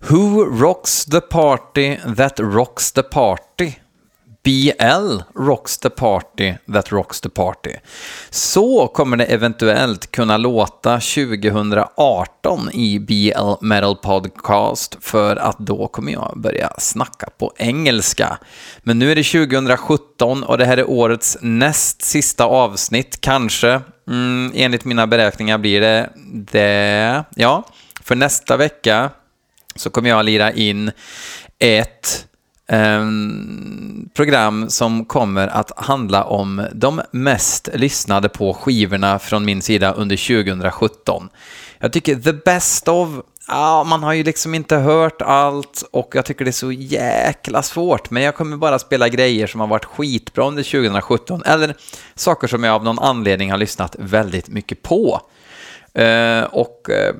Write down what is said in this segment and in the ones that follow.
Who rocks the party that rocks the party? BL rocks the party that rocks the party. Så kommer det eventuellt kunna låta 2018 i BL Metal Podcast för att då kommer jag börja snacka på engelska. Men nu är det 2017 och det här är årets näst sista avsnitt, kanske. Mm, enligt mina beräkningar blir det det. Ja, för nästa vecka så kommer jag lira in ett ehm, program som kommer att handla om de mest lyssnade på skivorna från min sida under 2017. Jag tycker the best of Ja, man har ju liksom inte hört allt och jag tycker det är så jäkla svårt. Men jag kommer bara spela grejer som har varit skitbra under 2017. Eller saker som jag av någon anledning har lyssnat väldigt mycket på. Uh, och uh,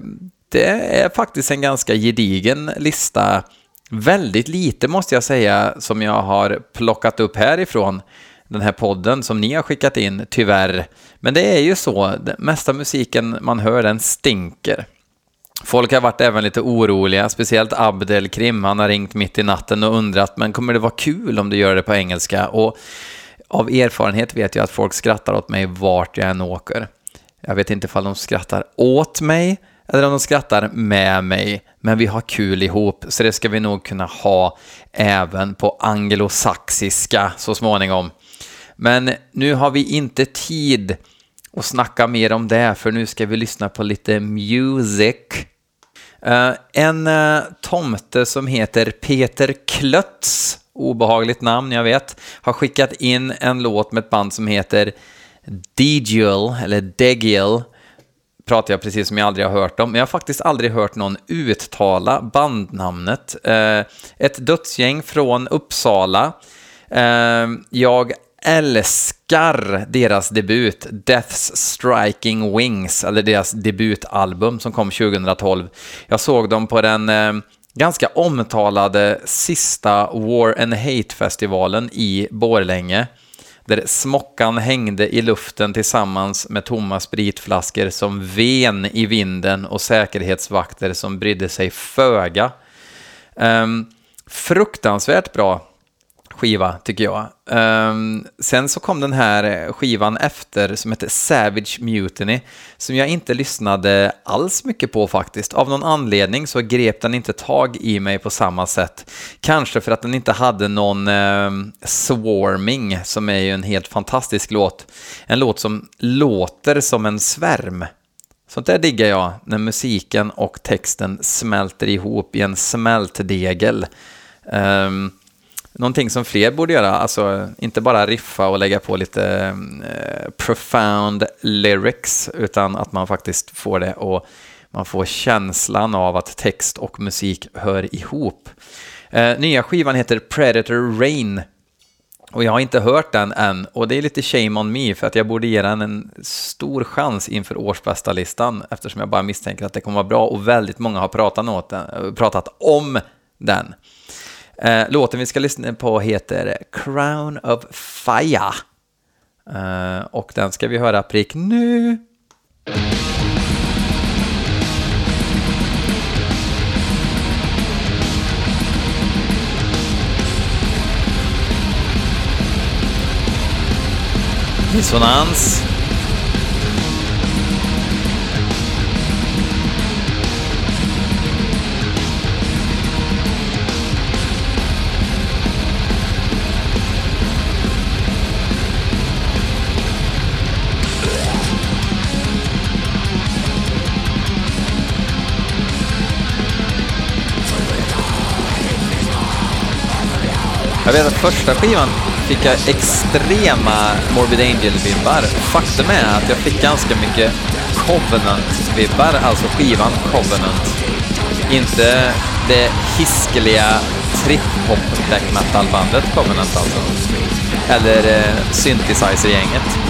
det är faktiskt en ganska gedigen lista. Väldigt lite måste jag säga som jag har plockat upp härifrån den här podden som ni har skickat in, tyvärr. Men det är ju så, den mesta musiken man hör den stinker. Folk har varit även lite oroliga, speciellt Abdel Krim. Han har ringt mitt i natten och undrat, men kommer det vara kul om du gör det på engelska? Och av erfarenhet vet jag att folk skrattar åt mig vart jag än åker. Jag vet inte ifall de skrattar åt mig eller om de skrattar med mig, men vi har kul ihop, så det ska vi nog kunna ha även på anglosaxiska så småningom. Men nu har vi inte tid att snacka mer om det, för nu ska vi lyssna på lite music. Eh, en eh, tomte som heter Peter Klötz, obehagligt namn jag vet, har skickat in en låt med ett band som heter Degiel, eller Degiel, pratar jag precis som jag aldrig har hört dem, men jag har faktiskt aldrig hört någon uttala bandnamnet. Eh, ett dödsgäng från Uppsala. Eh, jag älskar deras debut, Death's Striking Wings, eller deras debutalbum som kom 2012. Jag såg dem på den eh, ganska omtalade sista War and Hate-festivalen i Borlänge, där smockan hängde i luften tillsammans med tomma spritflaskor som ven i vinden och säkerhetsvakter som brydde sig föga. Um, fruktansvärt bra skiva, tycker jag. Um, sen så kom den här skivan efter som heter Savage Mutiny, som jag inte lyssnade alls mycket på faktiskt. Av någon anledning så grep den inte tag i mig på samma sätt. Kanske för att den inte hade någon um, Swarming, som är ju en helt fantastisk låt. En låt som låter som en svärm. Sånt där diggar jag, när musiken och texten smälter ihop i en smältdegel. Um, någonting som fler borde göra, alltså inte bara riffa och lägga på lite mm, eh, profound lyrics, utan att man faktiskt får det och man får känslan av att text och musik hör ihop. Eh, nya skivan heter Predator Rain och jag har inte hört den än och det är lite shame on me för att jag borde ge den en stor chans inför årsbästa listan eftersom jag bara misstänker att det kommer vara bra och väldigt många har pratat, den, eh, pratat om den. Eh, låten vi ska lyssna på heter Crown of Fire. Eh, och den ska vi höra prick nu. Dissonans. Jag vet att första skivan fick jag extrema Morbid Angel-vibbar. Faktum är att jag fick ganska mycket Covenant-vibbar, alltså skivan Covenant. Inte det hiskeliga trip-hop black metal-bandet Covenant alltså. Eller eh, synthesizer-gänget.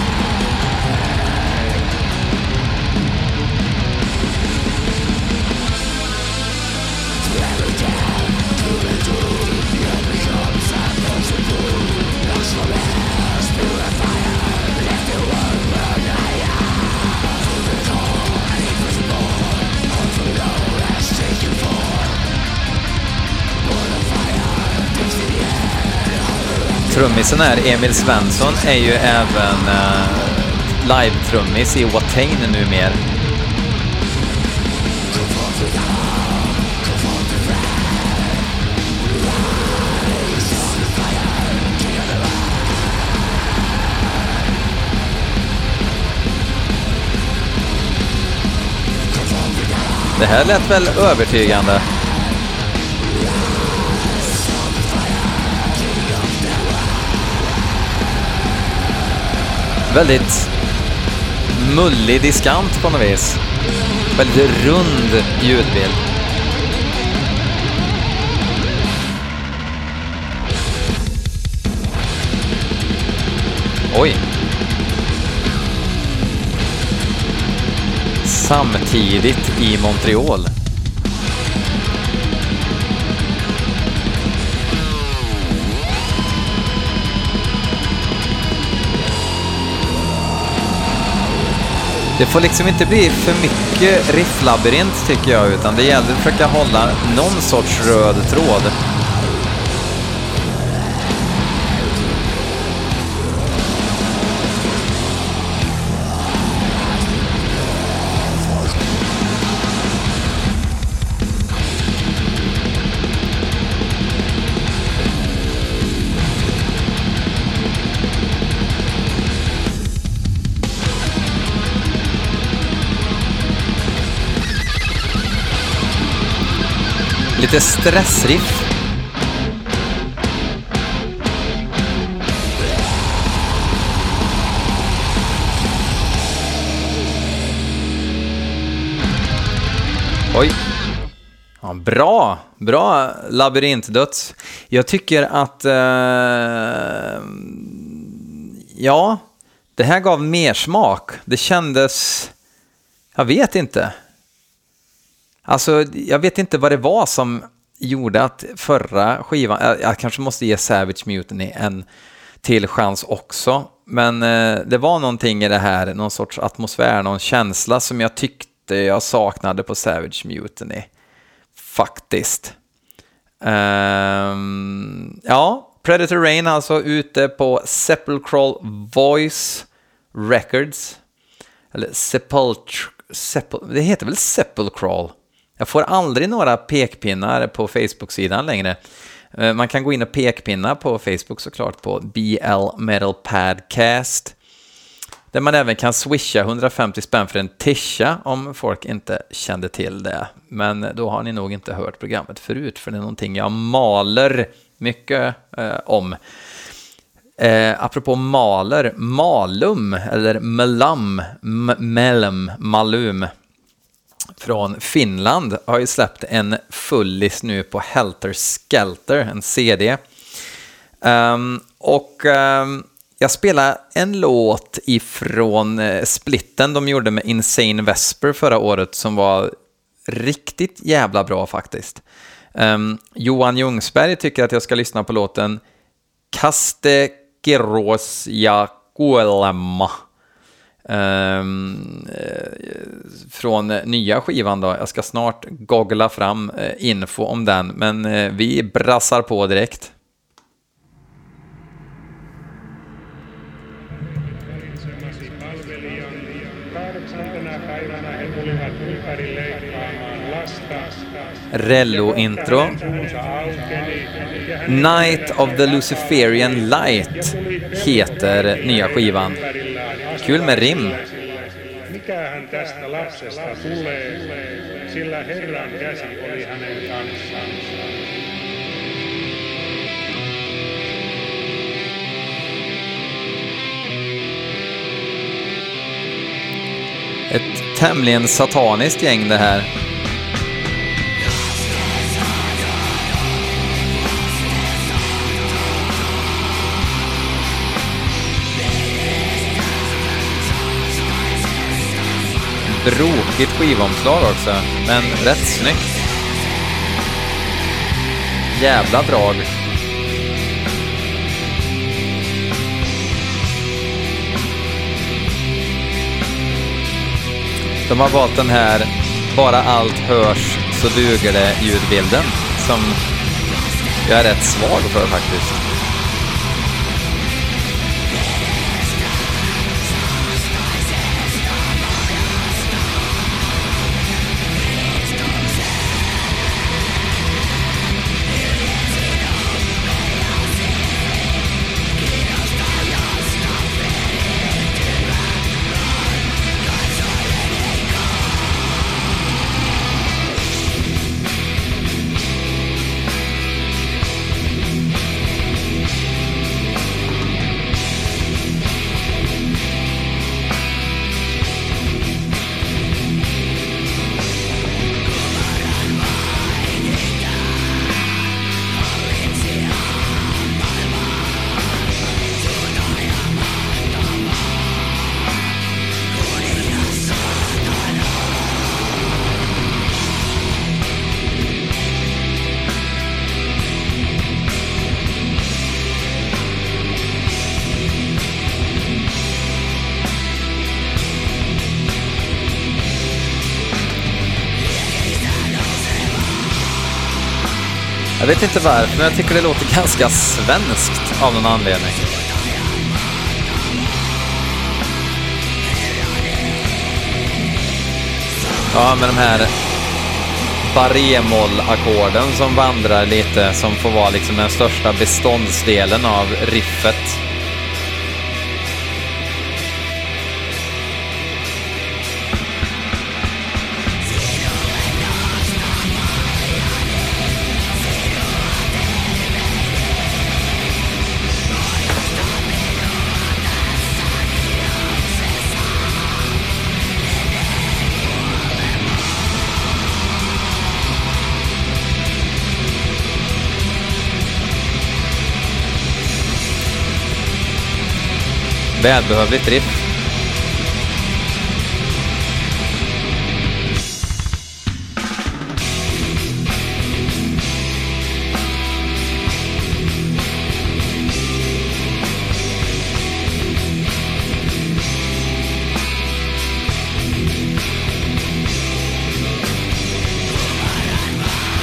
Trummisen här, Emil Svensson, är ju även uh, live-trummis i Watain numera. Det här lät väl övertygande? Väldigt mullig diskant på något vis. Väldigt rund ljudbild. Oj. Samtidigt i Montreal. Det får liksom inte bli för mycket rifflabyrint tycker jag, utan det gäller att försöka hålla någon sorts röd tråd. Lite stressriff. Oj. Ja, bra, bra labyrintdöds. Jag tycker att... Eh, ja, det här gav mer smak. Det kändes... Jag vet inte. Alltså, jag vet inte vad det var som gjorde att förra skivan, jag, kanske måste ge Savage Mutiny en till chans också, men eh, det var någonting i det här, någon sorts atmosfär, någon känsla som jag tyckte jag saknade på Savage Mutiny. Faktiskt. Um, ja, Predator Rain alltså ute på Sepulchral Voice Records. Eller Sepulch... Sepul det heter väl Sepulchral? Jag får aldrig några pekpinnar på Facebook-sidan längre. Eh, man kan gå in och pekpinna på Facebook såklart på BL Metal Padcast. Där man även kan swisha 150 spänn för en tisha om folk inte kände till det. Men då har ni nog inte hört programmet förut, för det är någonting jag maler mycket eh, om. Eh, apropå maler, Malum, eller Melam, Melum, Malum, från Finland har ju släppt en fullis nu på Helter Skelter, en CD. Um, ehm, och um, jag spelade en låt ifrån uh, splitten de gjorde med Insane Vesper förra året som var riktigt jävla bra faktiskt. Um, Johan Ljungsberg tycker att jag ska lyssna på låten Kaste Kirosja Kuolemma Ehm, eh, från nya skivan då. Jag ska snart googla fram eh, info om den, men eh, vi brassar på direkt. Rello-intro. Night of the Luciferian Light heter nya skivan. Kul med rim. Mikähän tästä lapsesta tulee, sillä Herran käsi oli hänen kanssaan. Ett tämligen sataniskt gäng det här. Brokigt skivomslag också, men rätt snyggt. Jävla drag. De har valt den här bara allt hörs så duger det ljudbilden som jag är rätt svag för faktiskt. Vet inte varför, men jag tycker det låter ganska svenskt av någon anledning. Ja, med de här baremoll-ackorden som vandrar lite, som får vara liksom den största beståndsdelen av riffet. Välbehövligt riff.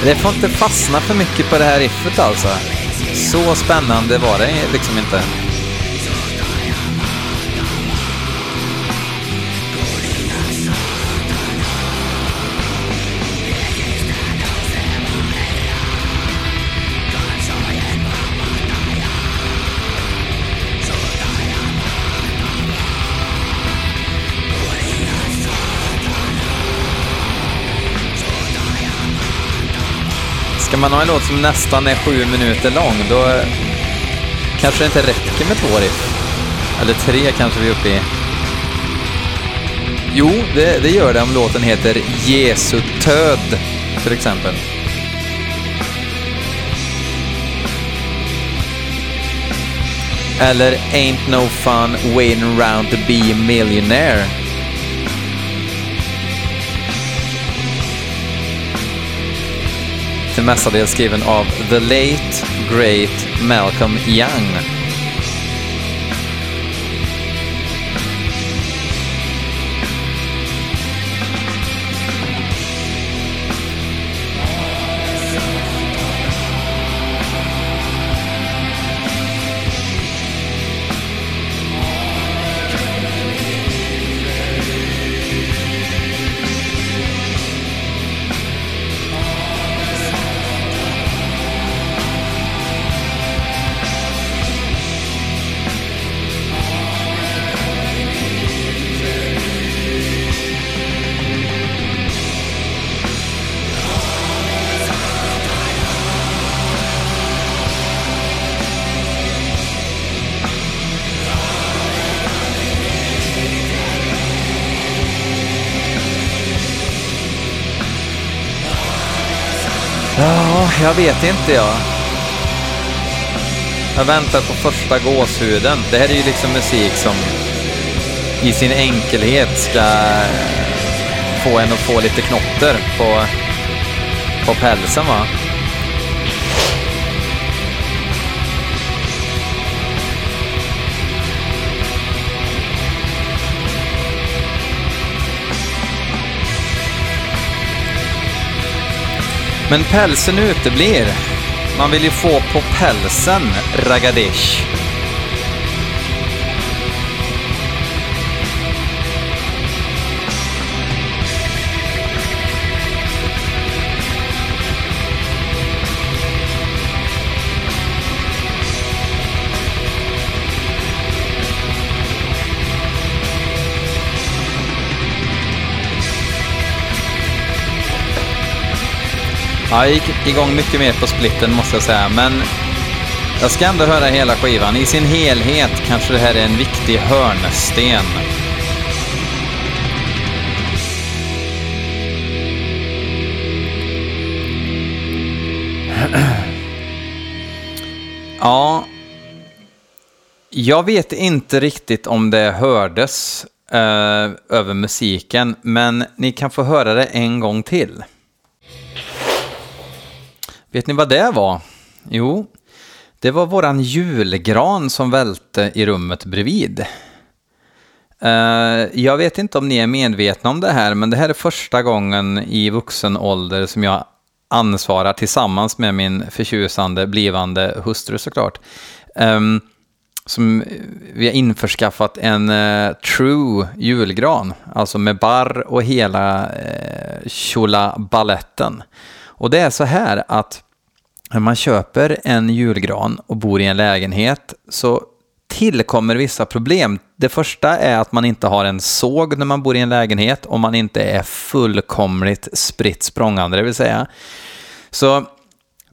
Det får inte fastna för mycket på det här riffet alltså. Så spännande var det liksom inte. Ska man ha en låt som nästan är sju minuter lång, då kanske det inte räcker med två riff. Eller tre kanske vi är uppe i. Jo, det, det gör det om låten heter Jesu töd, till exempel. Eller Ain't No Fun Waiting Around To Be A Millionaire. Till mestadels skriven av the late great Malcolm Young. Jag vet inte jag. Jag väntar på första gåshuden. Det här är ju liksom musik som i sin enkelhet ska få en att få lite knotter på, på pälsen va. Men pälsen uteblir. Man vill ju få på pälsen, Ragadish. Ja, jag gick igång mycket mer på splitten måste jag säga, men jag ska ändå höra hela skivan. I sin helhet kanske det här är en viktig hörnsten. Ja, jag vet inte riktigt om det hördes eh, över musiken, men ni kan få höra det en gång till. Vet ni vad det var? Jo, det var våran julgran som välte i rummet bredvid. Eh, jag vet inte om ni är medvetna om det här, men det här är första gången i vuxen ålder som jag ansvarar tillsammans med min förtjusande blivande hustru såklart. Ehm, som vi har införskaffat en eh, true julgran, alltså med barr och hela eh, uh, balletten. Och det är så här att när man köper en julgran och bor i en lägenhet så tillkommer vissa problem. Det första är att man inte har en såg när man bor i en lägenhet och man inte är fullkomligt spritt språngande, det vill säga. Så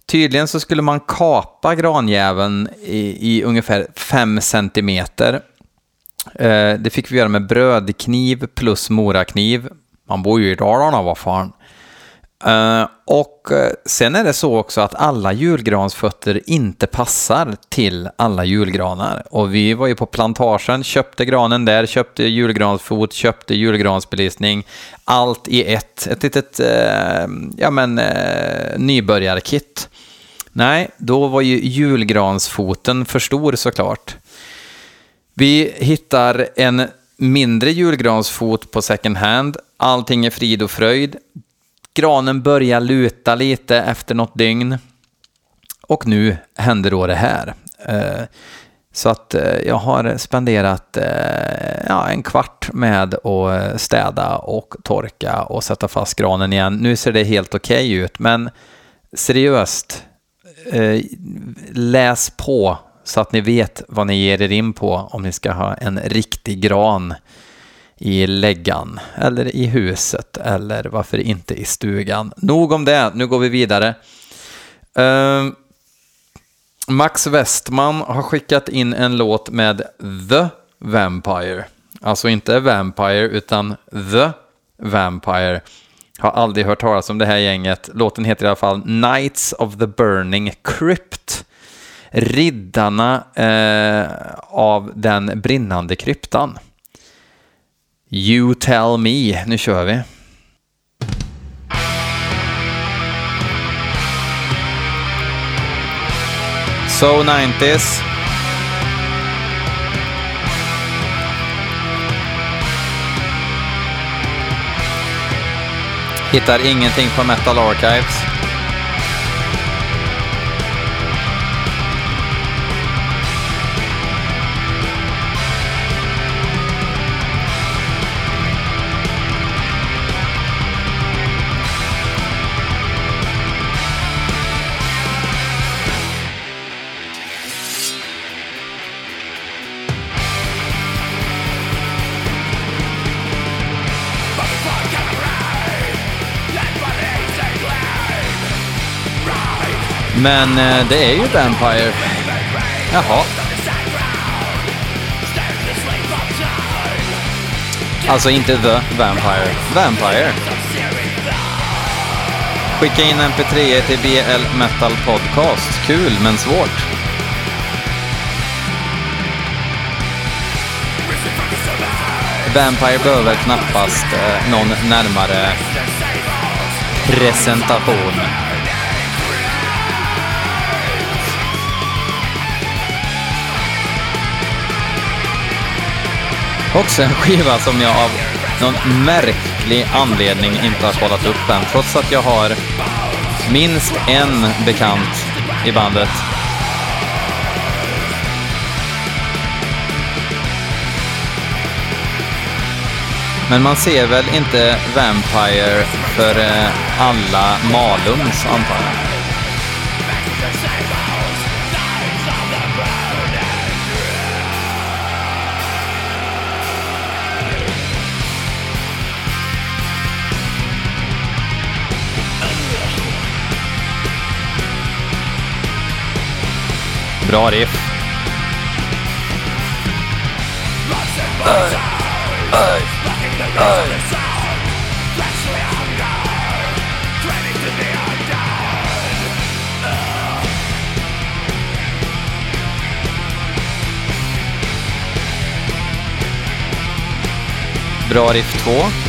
tydligen så skulle man kapa granjäveln i, i ungefär 5 centimeter. Eh, det fick vi göra med brödkniv plus morakniv. Man bor ju i Dalarna, vad fan. Uh, och eh, sen är det så också att alla julgransfötter inte passar till alla julgranar. Och vi var ju på plantagen, köpte granen där, köpte julgransfot, köpte julgransbelysning. Allt i ett, ett litet uh, ja, men, nybörjarkit. Nej, då var ju julgransfoten för stor såklart. Vi hittar en mindre julgransfot på second hand. Allting är frid och fröjd. Granen börjar luta lite efter något dygn. Och nu händer då det här. Eh, så att eh, jag har spenderat eh, ja, en kvart med att städa och torka och sätta fast granen igen. Nu ser det helt okej okay ut, men seriöst, läs på så att ni vet vad ni ger er in på om ni ska ha en riktig gran i läggan eller i huset eller varför inte i stugan. Nog om det, nu går vi vidare. Uh, Max Westman har skickat in en låt med The Vampire. Alltså inte Vampire utan The Vampire. Har aldrig hört talas om det här gänget. Låten heter i alla fall Knights of the Burning Crypt. Riddarna eh, av den brinnande kryptan. You tell me. Nu kör vi. So 90s. Hittar ingenting på Metal Archives. Men eh, det är ju Vampire. Jaha. Alltså inte The Vampire. Vampire. Skicka in mp3 till BL Metal Podcast. Kul, men svårt. Vampire behöver knappast eh, någon närmare presentation. Också en skiva som jag av någon märklig anledning inte har kollat upp än, trots att jag har minst en bekant i bandet. Men man ser väl inte Vampire för alla Malums, antar jag. Bra riff. Bra riff 2.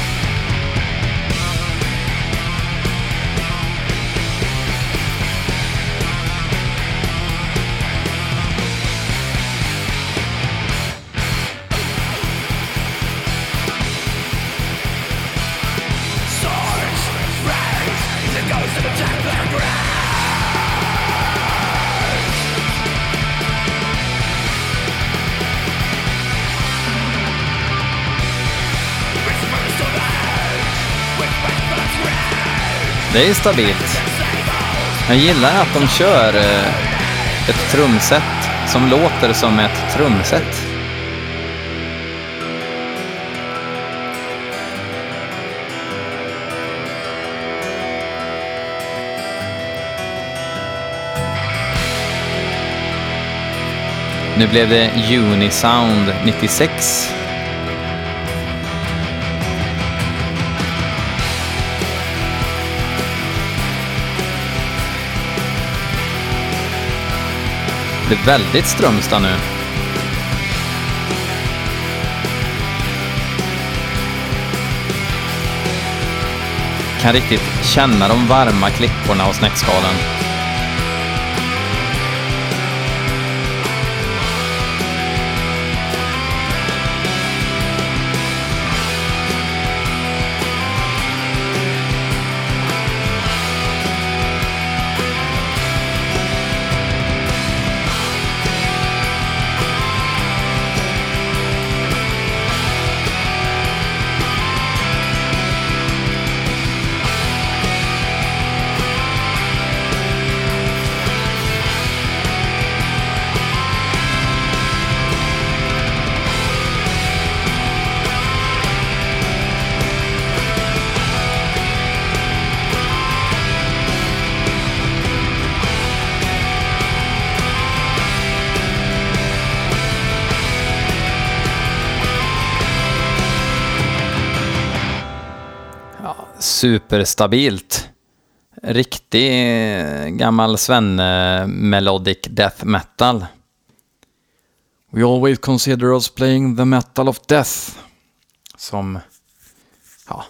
Det är stabilt. Jag gillar att de kör eh, ett trumset som låter som ett trumset. Nu blev det Unisound 96. Det är väldigt Strömstad nu. Kan riktigt känna de varma klipporna och snäckskalen. Superstabilt. Riktig eh, gammal svenne melodic death metal. We always consider us playing the metal of death. Som, ja,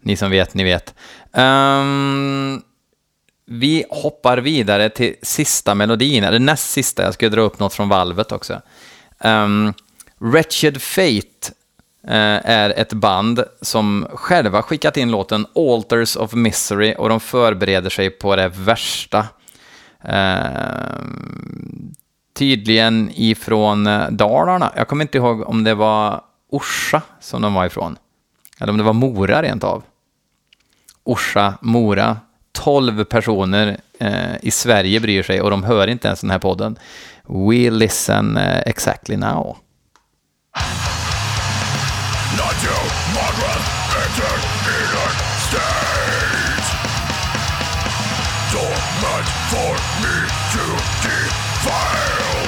ni som vet, ni vet. Um, vi hoppar vidare till sista melodin, eller näst sista. Jag ska dra upp något från valvet också. Um, Wretched Fate Eh, är ett band som själva skickat in låten Alters of Misery och de förbereder sig på det värsta. Eh, tydligen ifrån eh, Dalarna. Jag kommer inte ihåg om det var Orsa som de var ifrån. Eller om det var Mora rent av. Orsa, Mora. 12 personer eh, i Sverige bryr sig och de hör inte ens den här podden. We listen exactly now. Margaret, entered Eden state. So much for me to defile.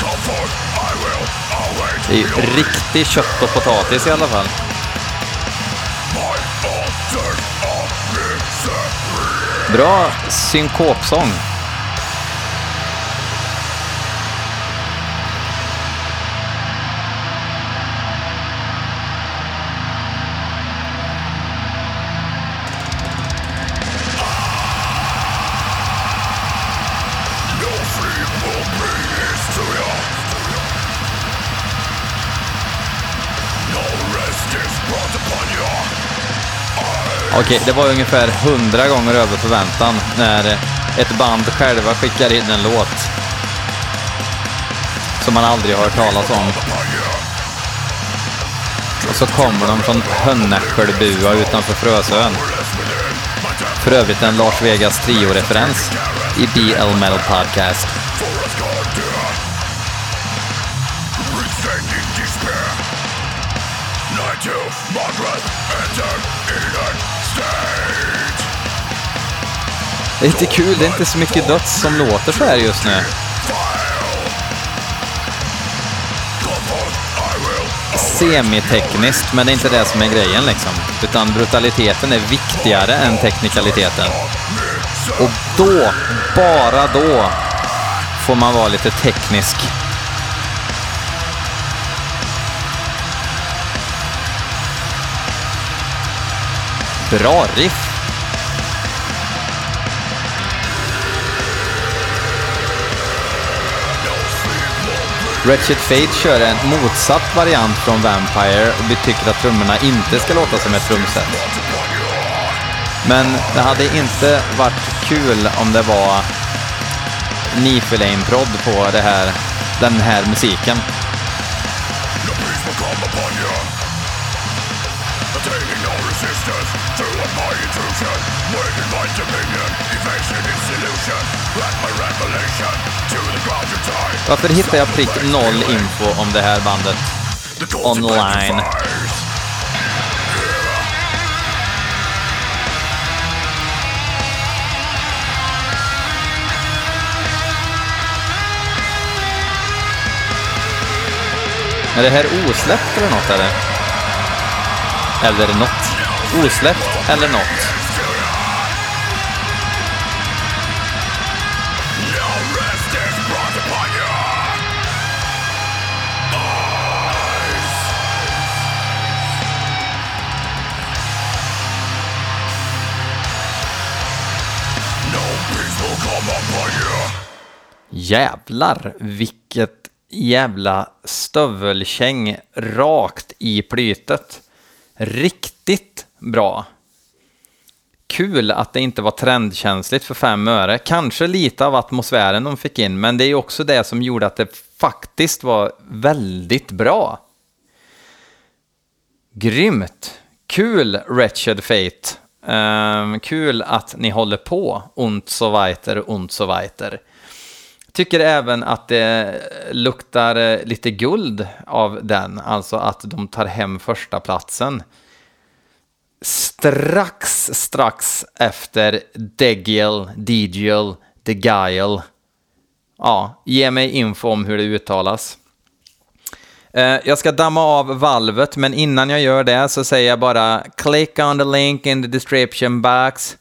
Come forth, I will await Det är ju riktig kött och potatis i alla fall. Bra synkopsång. Okej, det var ungefär hundra gånger över förväntan när ett band själva skickar in en låt som man aldrig har hört talas om. Och så kommer de från Hönnäckelbua utanför Frösön. För övrigt en Lars Vegas Trio-referens i BL Metal Podcast. Det är lite kul, det är inte så mycket döds som låter så här just nu. Semitekniskt, men det är inte det som är grejen liksom. Utan brutaliteten är viktigare än teknikaliteten. Och då, bara då, får man vara lite teknisk. Bra riff. Ratchet Fate kör en motsatt variant från Vampire och vi tycker att trummorna inte ska låta som ett trumset. Men det hade inte varit kul om det var Niflame-prodd på det här, den här musiken. Varför hittar jag prick noll info om det här bandet online? Är det här osläppt eller något eller? Eller något? Osläppt eller något? Jävlar, vilket jävla stövelkäng rakt i plytet. Riktigt bra. Kul att det inte var trendkänsligt för fem öre. Kanske lite av atmosfären de fick in, men det är också det som gjorde att det faktiskt var väldigt bra. Grymt! Kul, Wretched Fate. Um, kul att ni håller på, und so weiter, und so weiter. Tycker även att det luktar eh, lite guld av den, alltså att de tar hem första platsen. Strax, strax efter Degiel, Digil, Degiel. Ja, ge mig info om hur det uttalas. Eh, jag ska damma av valvet, men innan jag gör det så säger jag bara click on the link in the description box.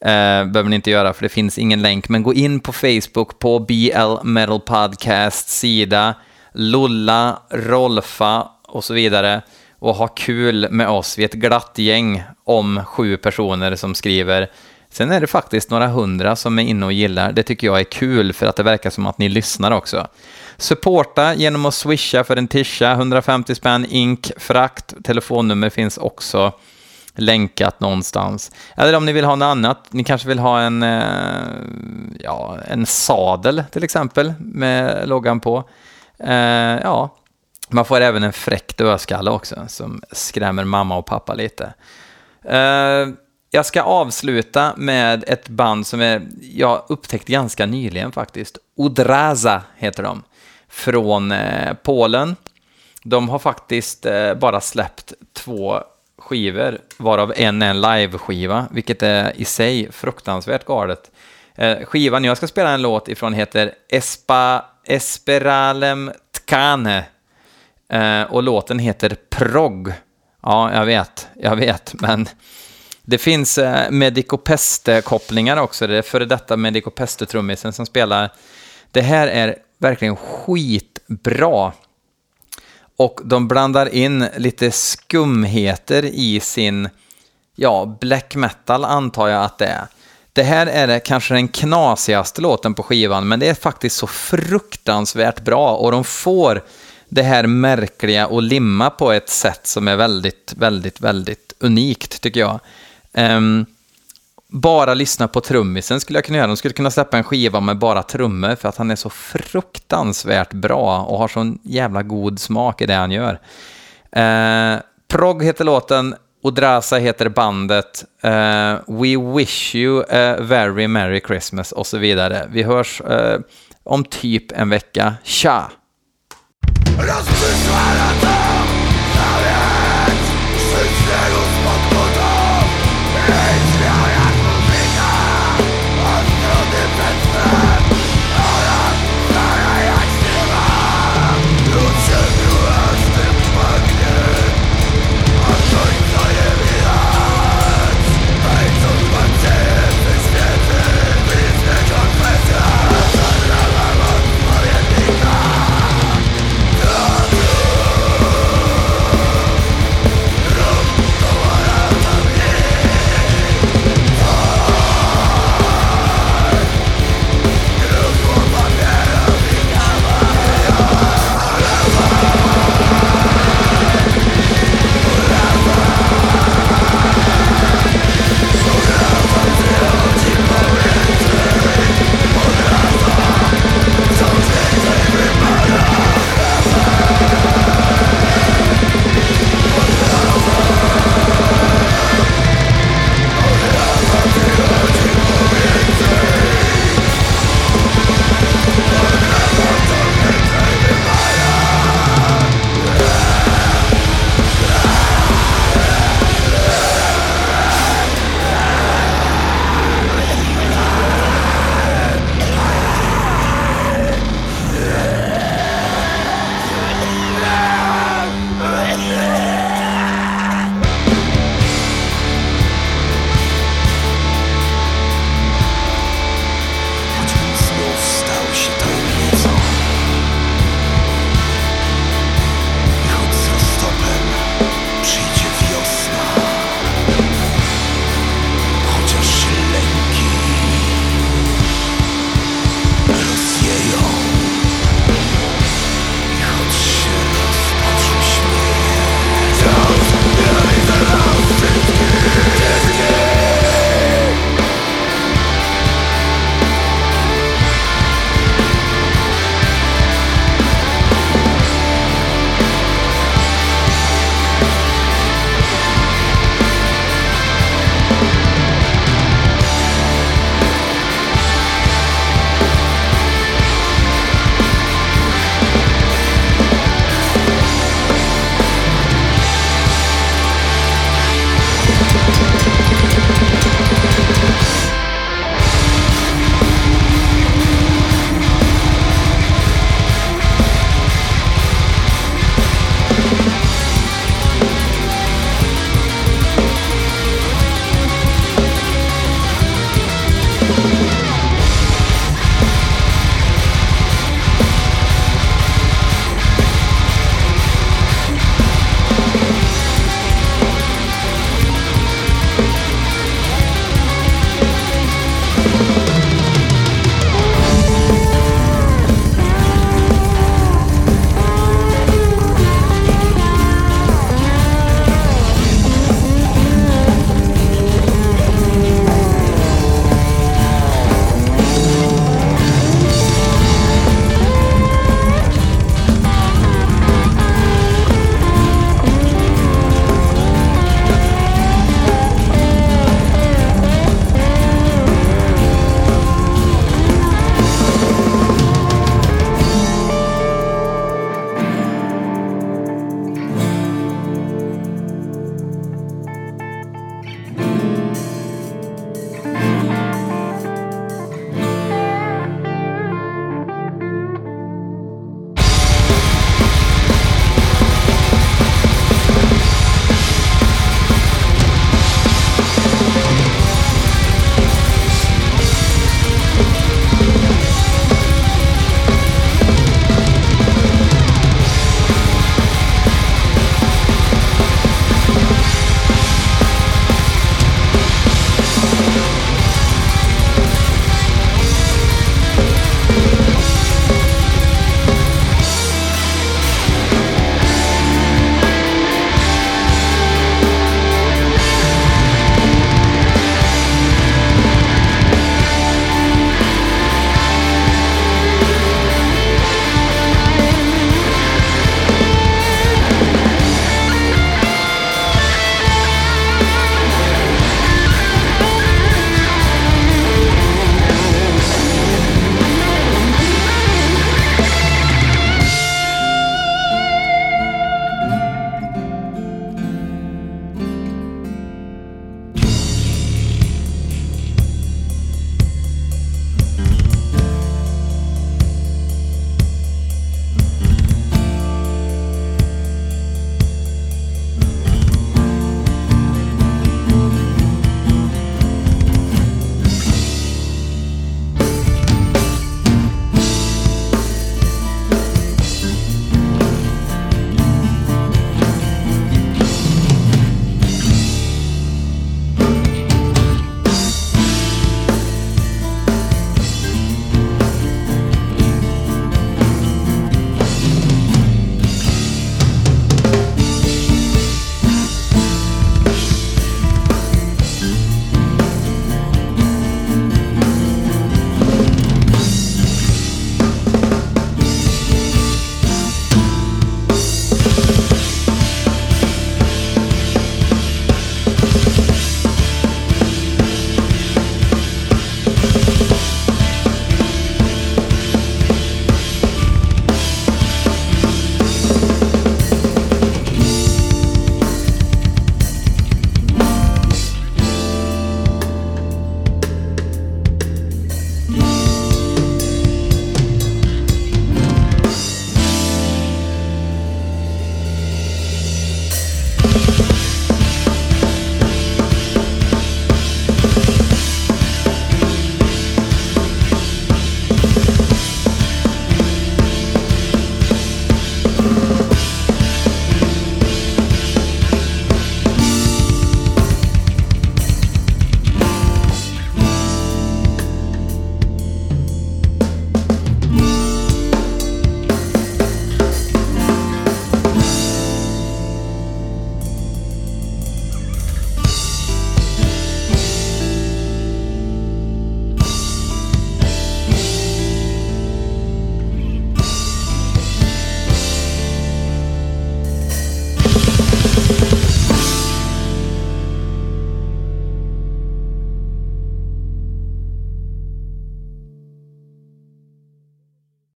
Eh, behöver ni inte göra för det finns ingen länk, men gå in på Facebook på BL Metal Podcast sida, Lulla, Rolfa och så vidare och ha kul med oss. Vi är ett glatt gäng om sju personer som skriver. Sen är det faktiskt några hundra som är inne och gillar. Det tycker jag är kul för att det verkar som att ni lyssnar också. Supporta genom att swisha för en tisha, 150 spänn, ink, frakt, telefonnummer finns också länkat någonstans. Eller om ni vill ha något annat, ni kanske vill ha en, eh, ja, en sadel till exempel med loggan på. Eh, ja, man får även en fräck dödskalle också som skrämmer mamma och pappa lite. Eh, jag ska avsluta med ett band som är, jag upptäckte ganska nyligen faktiskt. Odraza heter de, från eh, Polen. De har faktiskt eh, bara släppt två skivor, varav en är en live-skiva, vilket är i sig fruktansvärt galet. Eh, skivan jag ska spela en låt ifrån heter Espa, Esperalem Tkane och låten heter Prog. Ja, jag vet, jag vet, men det finns eh, Medico Peste-kopplingar också. Det är före detta Medico Peste-trummisen som spelar. Det här är verkligen skitbra. Och de blandar in lite skumheter i sin, ja, black metal antar jag att det är. Det här är det kanske den knasigaste låten på skivan, men det är faktiskt så fruktansvärt bra och de får det här märkliga och limma på ett sätt som är väldigt, väldigt, väldigt unikt tycker jag. Um, bara lyssna på trummisen skulle jag kunna göra. De skulle kunna släppa en skiva med bara trummor för att han är så fruktansvärt bra och har sån jävla god smak i det han gör. Eh, Prog heter låten, Odrasa heter bandet, eh, We wish you a very merry Christmas och så vidare. Vi hörs eh, om typ en vecka. Tja!